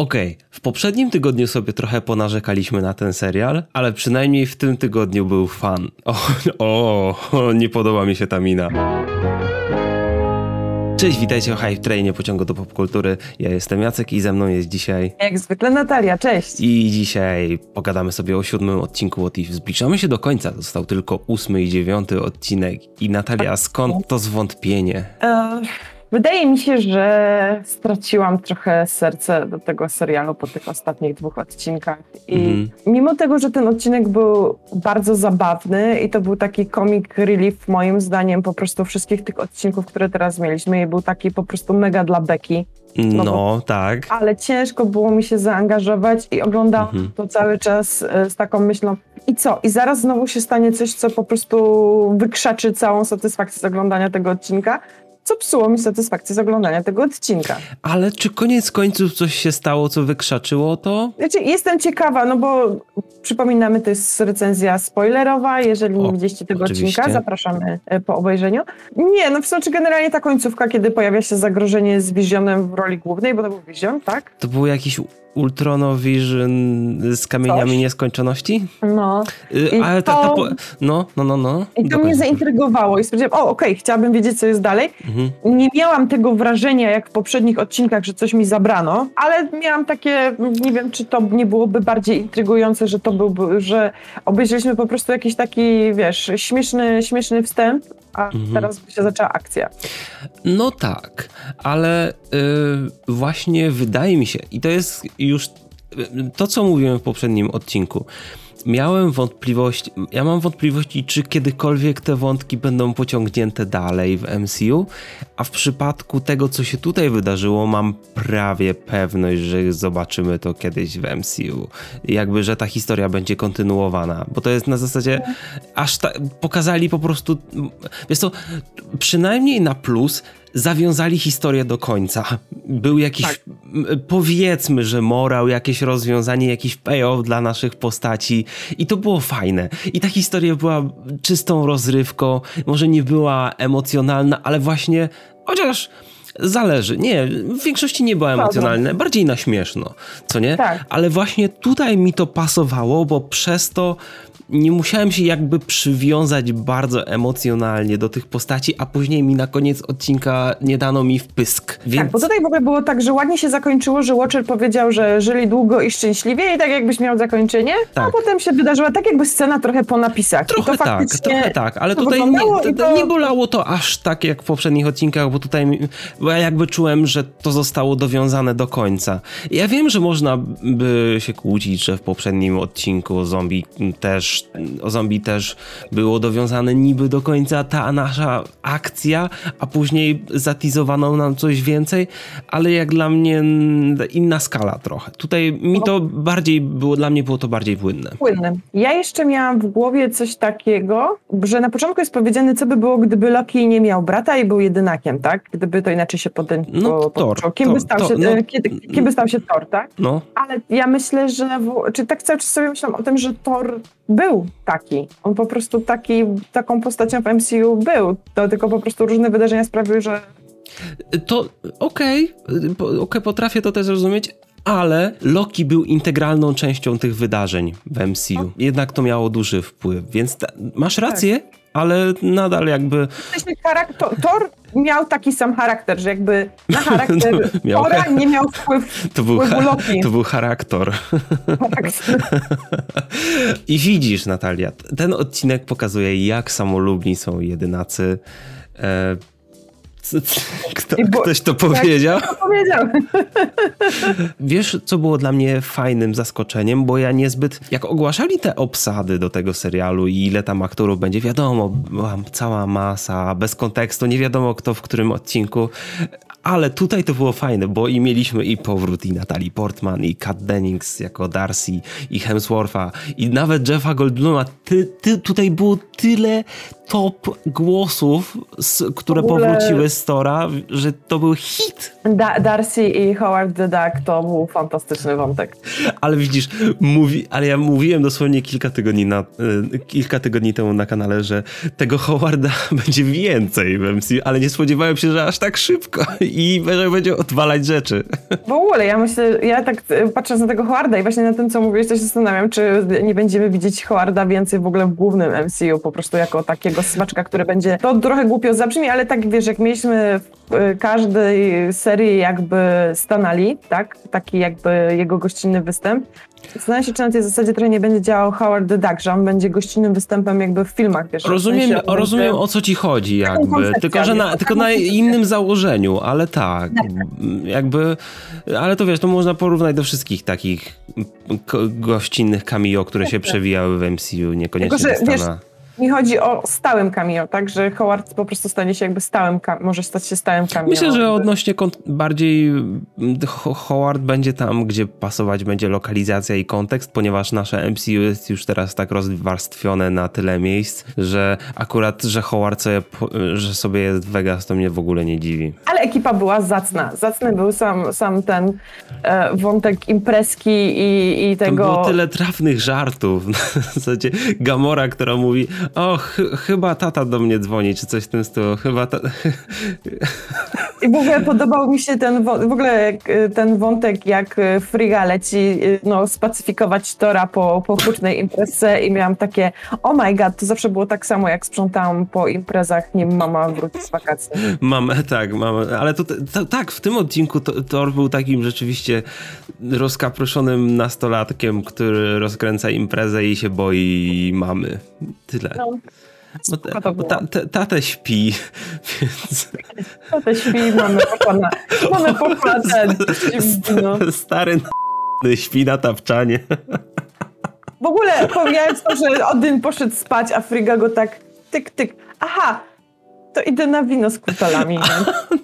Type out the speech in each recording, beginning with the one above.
Okej, okay. w poprzednim tygodniu sobie trochę ponarzekaliśmy na ten serial, ale przynajmniej w tym tygodniu był fan. O, o, nie podoba mi się ta mina. Cześć, witajcie o Hype Trainie pociągu do popkultury. Ja jestem Jacek i ze mną jest dzisiaj... Jak zwykle Natalia, cześć! I dzisiaj pogadamy sobie o siódmym odcinku What If. Zbliżamy się do końca, został tylko ósmy i dziewiąty odcinek. I Natalia, skąd to zwątpienie? Uh... Wydaje mi się, że straciłam trochę serce do tego serialu po tych ostatnich dwóch odcinkach. I mhm. mimo tego, że ten odcinek był bardzo zabawny i to był taki comic relief, moim zdaniem, po prostu wszystkich tych odcinków, które teraz mieliśmy, i był taki po prostu mega dla Beki. No, no tak. Ale ciężko było mi się zaangażować i oglądałam mhm. to cały czas e, z taką myślą, i co? I zaraz znowu się stanie coś, co po prostu wykrzaczy całą satysfakcję z oglądania tego odcinka co psuło mi satysfakcję z oglądania tego odcinka. Ale czy koniec końców coś się stało, co wykrzaczyło to? Znaczy, jestem ciekawa, no bo przypominamy, to jest recenzja spoilerowa. Jeżeli o, nie widzieliście tego oczywiście. odcinka, zapraszamy e, po obejrzeniu. Nie, no w znaczy generalnie ta końcówka, kiedy pojawia się zagrożenie z Vizionem w roli głównej, bo to był Vision, tak? To był jakiś Ultronovision z kamieniami Coś? nieskończoności? No. Y, ale to, ta, ta po... No, no, no, no. I to mnie zaintrygowało i stwierdziłam, o okej, okay, chciałabym wiedzieć, co jest dalej. Mhm. Nie miałam tego wrażenia, jak w poprzednich odcinkach, że coś mi zabrano, ale miałam takie, nie wiem, czy to nie byłoby bardziej intrygujące, że to byłby, że obejrzeliśmy po prostu jakiś taki, wiesz, śmieszny, śmieszny wstęp, a mhm. teraz by się zaczęła akcja. No tak, ale yy, właśnie wydaje mi się, i to jest już to, co mówiłem w poprzednim odcinku, miałem wątpliwości, ja mam wątpliwości, czy kiedykolwiek te wątki będą pociągnięte dalej w MCU, a w przypadku tego, co się tutaj wydarzyło, mam prawie pewność, że zobaczymy to kiedyś w MCU. Jakby, że ta historia będzie kontynuowana, bo to jest na zasadzie, aż ta, pokazali po prostu, wiesz co, przynajmniej na plus, zawiązali historię do końca. Był jakiś, tak. powiedzmy, że morał, jakieś rozwiązanie, jakiś payoff dla naszych postaci i to było fajne. I ta historia była czystą rozrywką, może nie była emocjonalna, ale właśnie, chociaż Zależy. Nie, w większości nie była emocjonalna, bardziej na śmieszno, co nie? Tak. Ale właśnie tutaj mi to pasowało, bo przez to nie musiałem się jakby przywiązać bardzo emocjonalnie do tych postaci, a później mi na koniec odcinka nie dano mi wpysk. Więc... Tak, bo tutaj w ogóle było tak, że ładnie się zakończyło, że Watcher powiedział, że żyli długo i szczęśliwie i tak jakbyś miał zakończenie, tak. a potem się wydarzyła tak jakby scena trochę po napisach. Trochę tak, trochę tak, ale tutaj nie, to, to... nie bolało to aż tak jak w poprzednich odcinkach, bo tutaj bo ja jakby czułem, że to zostało dowiązane do końca. Ja wiem, że można by się kłócić, że w poprzednim odcinku zombie też o zombie też było dowiązane niby do końca ta nasza akcja, a później zatizowano nam coś więcej, ale jak dla mnie inna skala trochę. Tutaj mi to bardziej było, dla mnie było to bardziej płynne. Płynne. Ja jeszcze miałam w głowie coś takiego, że na początku jest powiedziane, co by było, gdyby Loki nie miał brata i był jedynakiem, tak? Gdyby to inaczej się potem no, po, kim, by stał się, no, kim, kim by stał się Thor, tak? No. Ale ja myślę, że, w, czy tak cały czas sobie myślałam o tym, że Thor był taki. On po prostu taki, taką postacią w MCU był. To tylko po prostu różne wydarzenia sprawiły, że. To okej, okay, okay, potrafię to też zrozumieć, ale Loki był integralną częścią tych wydarzeń w MCU. No. Jednak to miało duży wpływ, więc ta, masz rację, tak. Ale nadal jakby. Thor miał taki sam charakter, że jakby na charakter no, Tora nie miał wpływ, to był, Loki. To był charakter. I widzisz, Natalia, ten odcinek pokazuje, jak samolubni są jedynacy. Kto, bo, ktoś to powiedział? to powiedział. Wiesz, co było dla mnie fajnym zaskoczeniem, bo ja niezbyt, jak ogłaszali te obsady do tego serialu i ile tam aktorów będzie, wiadomo, była cała masa, bez kontekstu, nie wiadomo kto w którym odcinku, ale tutaj to było fajne, bo i mieliśmy i powrót i Natalie Portman, i Kat Dennings jako Darcy, i Hemswortha, i nawet Jeffa Goldbluma. Ty, ty, tutaj było tyle top głosów, które ogóle... powróciły z Tora, że to był hit. Da Darcy i Howard the Duck to był fantastyczny wątek. Ale widzisz, mówi, ale ja mówiłem dosłownie kilka tygodni, na, y, kilka tygodni temu na kanale, że tego Howarda będzie więcej w MCU, ale nie spodziewałem się, że aż tak szybko i będzie odwalać rzeczy. W ogóle, ja myślę, ja tak patrząc na tego Howarda i właśnie na tym, co mówisz, to się zastanawiam, czy nie będziemy widzieć Howarda więcej w ogóle w głównym MCU, po prostu jako takiego smaczka, który będzie, to trochę głupio zabrzmi, ale tak wiesz, jak mieliśmy w y, każdej serii jakby Stanali, tak? Taki jakby jego gościnny występ, Zastanawiam się, czy na tej zasadzie trochę nie będzie działał Howard the Duck, że on będzie gościnnym występem jakby w filmach, wiesz. Rozumiem, w sensie, rozumiem o co ci chodzi jakby, tylko że na, tylko na innym założeniu, ale tak, tak, jakby, ale to wiesz, to można porównać do wszystkich takich gościnnych cameo, które się przewijały w MCU, niekoniecznie tylko, że, wiesz, mi chodzi o stałym cameo, tak? Że Howard po prostu stanie się jakby stałym, może stać się stałym cameo. Myślę, że odnośnie bardziej mm, Howard będzie tam, gdzie pasować będzie lokalizacja i kontekst, ponieważ nasze MCU jest już teraz tak rozwarstwione na tyle miejsc, że akurat, że Howard sobie, że sobie jest w Vegas, to mnie w ogóle nie dziwi. Ale ekipa była zacna. Zacny był sam, sam ten e, wątek imprezki i, i tego... Tam było tyle trafnych żartów. W zasadzie Gamora, która mówi o, ch chyba tata do mnie dzwoni, czy coś w tym stylu. Chyba ta... I w ogóle podobał mi się ten, w ogóle y, ten wątek, jak y, Friga leci y, no, spacyfikować Tora po, po hucznej imprezie i miałam takie, oh my god, to zawsze było tak samo, jak sprzątałam po imprezach, nim mama wróci z wakacji. Mam, tak, mam, ale to, to, tak, w tym odcinku Thor był takim rzeczywiście rozkaproszonym nastolatkiem, który rozkręca imprezę i się boi mamy. Tyle. No. Bo, te, bo ta, tatę śpi, więc... Tatę śpi, mamy pokład mamy pokład no. Stary śpi na tapczanie. W ogóle pomijając to, że Odyn poszedł spać, a Frigga go tak tyk, tyk. Aha, to idę na wino z kutalami.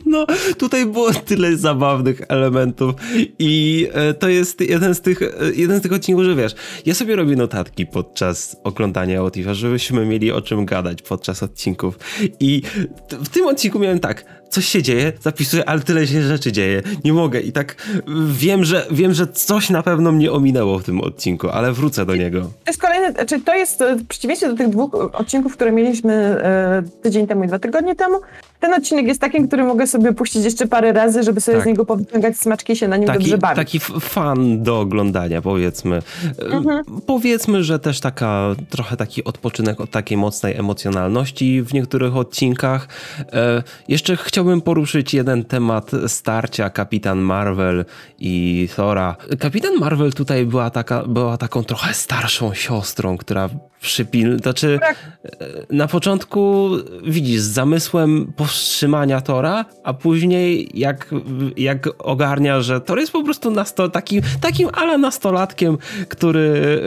No, tutaj było tyle zabawnych elementów i e, to jest jeden z tych, e, jeden z tych odcinków, że wiesz, ja sobie robię notatki podczas oglądania Otifa, żebyśmy mieli o czym gadać podczas odcinków i w tym odcinku miałem tak, coś się dzieje, zapisuję, ale tyle się rzeczy dzieje, nie mogę. I tak wiem, że wiem, że coś na pewno mnie ominęło w tym odcinku, ale wrócę do niego. To jest kolejny, czy znaczy to jest w przeciwieństwie do tych dwóch odcinków, które mieliśmy e, tydzień temu i dwa tygodnie temu, ten odcinek jest takim, który mogę sobie puścić jeszcze parę razy, żeby sobie tak. z niego powyciągać smaczki i się na nim taki, dobrze bawić. Taki fan do oglądania, powiedzmy. Mhm. Powiedzmy, że też taka, trochę taki odpoczynek od takiej mocnej emocjonalności w niektórych odcinkach. E, jeszcze chciałbym poruszyć jeden temat starcia Kapitan Marvel i Thora. Kapitan Marvel tutaj była, taka, była taką trochę starszą siostrą, która przypil... Znaczy, tak. na początku widzisz, z zamysłem powstrzymania Tora, a później jak, jak ogarnia, że Thor jest po prostu nasto, takim, takim ala nastolatkiem, który,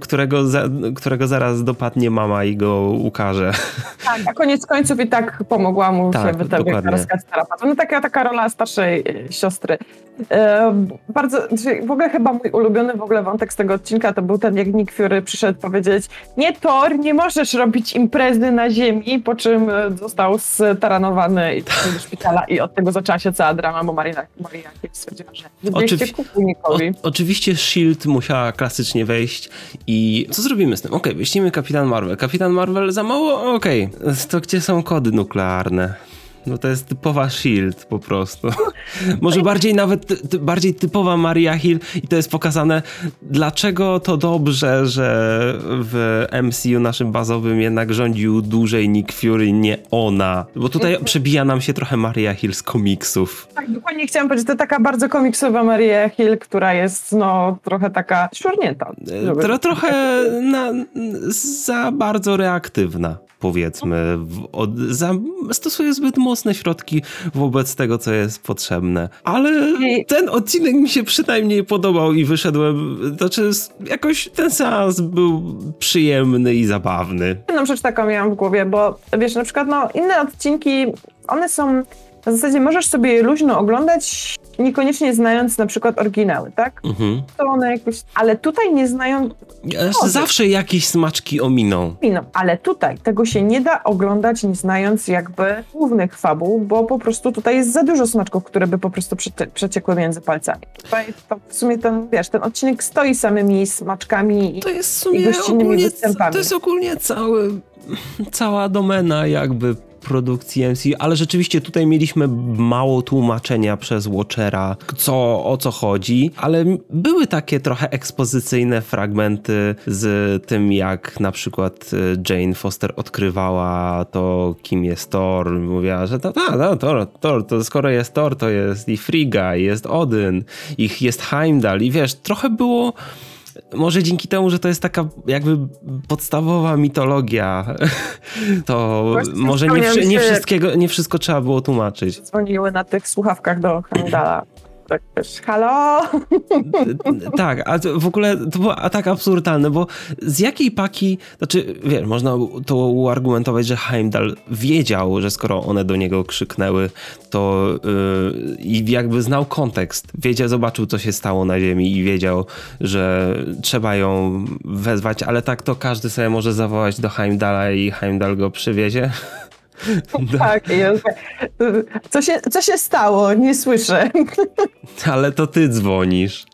którego, za, którego zaraz dopadnie mama i go ukaże. Tak, a koniec końców i tak pomogła mu tak, się wytargać No taka, taka rola starszej e, siostry. E, bardzo, znaczy, w ogóle chyba mój ulubiony w ogóle wątek z tego odcinka to był ten, jak Nick Fury przyszedł powiedzieć nie Thor, nie możesz robić imprezy na ziemi, po czym e, został staranowany i do szpitala i od tego zaczęła się cała drama, bo Marina, Marina stwierdziła, że Oczywi o, Oczywiście S.H.I.E.L.D. musiała klasycznie wejść i co zrobimy z tym? Okej, okay, wyślijmy Kapitan Marvel. Kapitan Marvel za mało? Okej. Okay. To gdzie są kody nuklearne? No to jest typowa Shield po prostu. Może bardziej nawet ty, bardziej typowa Maria Hill i to jest pokazane, dlaczego to dobrze, że w MCU naszym bazowym jednak rządził dłużej Nick Fury, nie ona. Bo tutaj mhm. przebija nam się trochę Maria Hill z komiksów. Tak, dokładnie chciałam powiedzieć, to taka bardzo komiksowa Maria Hill, która jest no trochę taka szurnięta. Tro, trochę na, za bardzo reaktywna powiedzmy, od, za, stosuje zbyt mocne środki wobec tego, co jest potrzebne. Ale ten odcinek mi się przynajmniej podobał i wyszedłem, znaczy jakoś ten seans był przyjemny i zabawny. Jedną rzecz taką miałam w głowie, bo wiesz, na przykład no, inne odcinki, one są w zasadzie możesz sobie luźno oglądać, niekoniecznie znając na przykład oryginały, tak? Mhm. To one jakoś... Ale tutaj nie znają... Zawsze jakieś smaczki ominą. Ominą, ale tutaj tego się nie da oglądać nie znając jakby głównych fabuł, bo po prostu tutaj jest za dużo smaczków, które by po prostu przeciekły między palcami. Tutaj to w sumie ten, wiesz, ten odcinek stoi samymi smaczkami to jest w sumie i gościnnymi ogólnie, występami. To jest ogólnie cały cała domena jakby produkcji MCU, ale rzeczywiście tutaj mieliśmy mało tłumaczenia przez Watchera, co, o co chodzi, ale były takie trochę ekspozycyjne fragmenty z tym, jak na przykład e, Jane Foster odkrywała to, kim jest Thor. Mówiła, że to, ta, ta, Thor, Thor, to skoro jest Thor, to jest i Frigga, jest Odyn, ich jest Heimdall i wiesz, trochę było może dzięki temu, że to jest taka jakby podstawowa mitologia, to Właśnie może nie, nie, wszystkiego, nie wszystko trzeba było tłumaczyć. Dzwoniły na tych słuchawkach do Heimdalla tak też, halo? tak, a w ogóle to było tak absurdalne, bo z jakiej paki, znaczy, wiesz, można to uargumentować, że Heimdall wiedział, że skoro one do niego krzyknęły, to yy, i jakby znał kontekst, wiedział, zobaczył, co się stało na ziemi i wiedział, że trzeba ją wezwać, ale tak to każdy sobie może zawołać do Heimdalla i Heimdall go przywiezie. Tak, jest. Co się, co się stało? Nie słyszę. Ale to ty dzwonisz.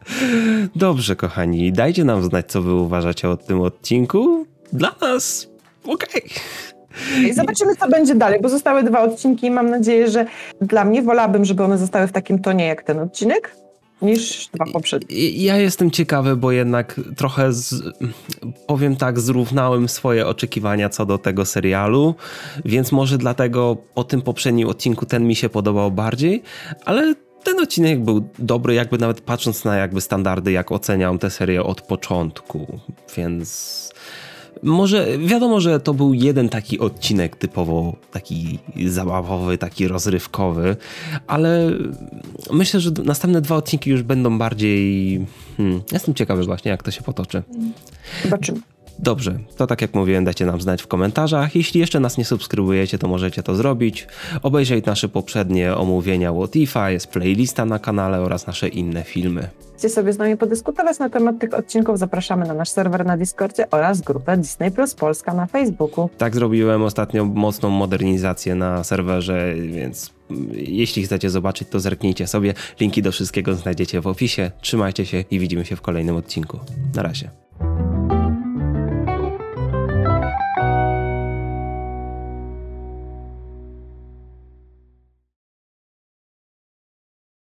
Dobrze, kochani, dajcie nam znać, co wy uważacie o tym odcinku. Dla nas okej. Okay. Zobaczymy, co będzie dalej, bo zostały dwa odcinki i mam nadzieję, że dla mnie wolałabym, żeby one zostały w takim tonie jak ten odcinek niż dwa poprzednie. Ja jestem ciekawy, bo jednak trochę, z, powiem tak, zrównałem swoje oczekiwania co do tego serialu, więc może dlatego po tym poprzednim odcinku ten mi się podobał bardziej, ale ten odcinek był dobry, jakby nawet patrząc na jakby standardy, jak oceniam tę serię od początku, więc może wiadomo, że to był jeden taki odcinek typowo taki zabawowy, taki rozrywkowy, ale myślę, że następne dwa odcinki już będą bardziej. Hmm, jestem ciekawy właśnie, jak to się potoczy. Zobaczymy. Dobrze, to tak jak mówiłem, dajcie nam znać w komentarzach. Jeśli jeszcze nas nie subskrybujecie, to możecie to zrobić. Obejrzeć nasze poprzednie omówienia What jest playlista na kanale oraz nasze inne filmy. Chcecie sobie z nami podyskutować na temat tych odcinków, zapraszamy na nasz serwer na Discordzie oraz grupę Disney Plus Polska na Facebooku. Tak zrobiłem ostatnio mocną modernizację na serwerze, więc jeśli chcecie zobaczyć, to zerknijcie sobie. Linki do wszystkiego znajdziecie w opisie. Trzymajcie się i widzimy się w kolejnym odcinku. Na razie.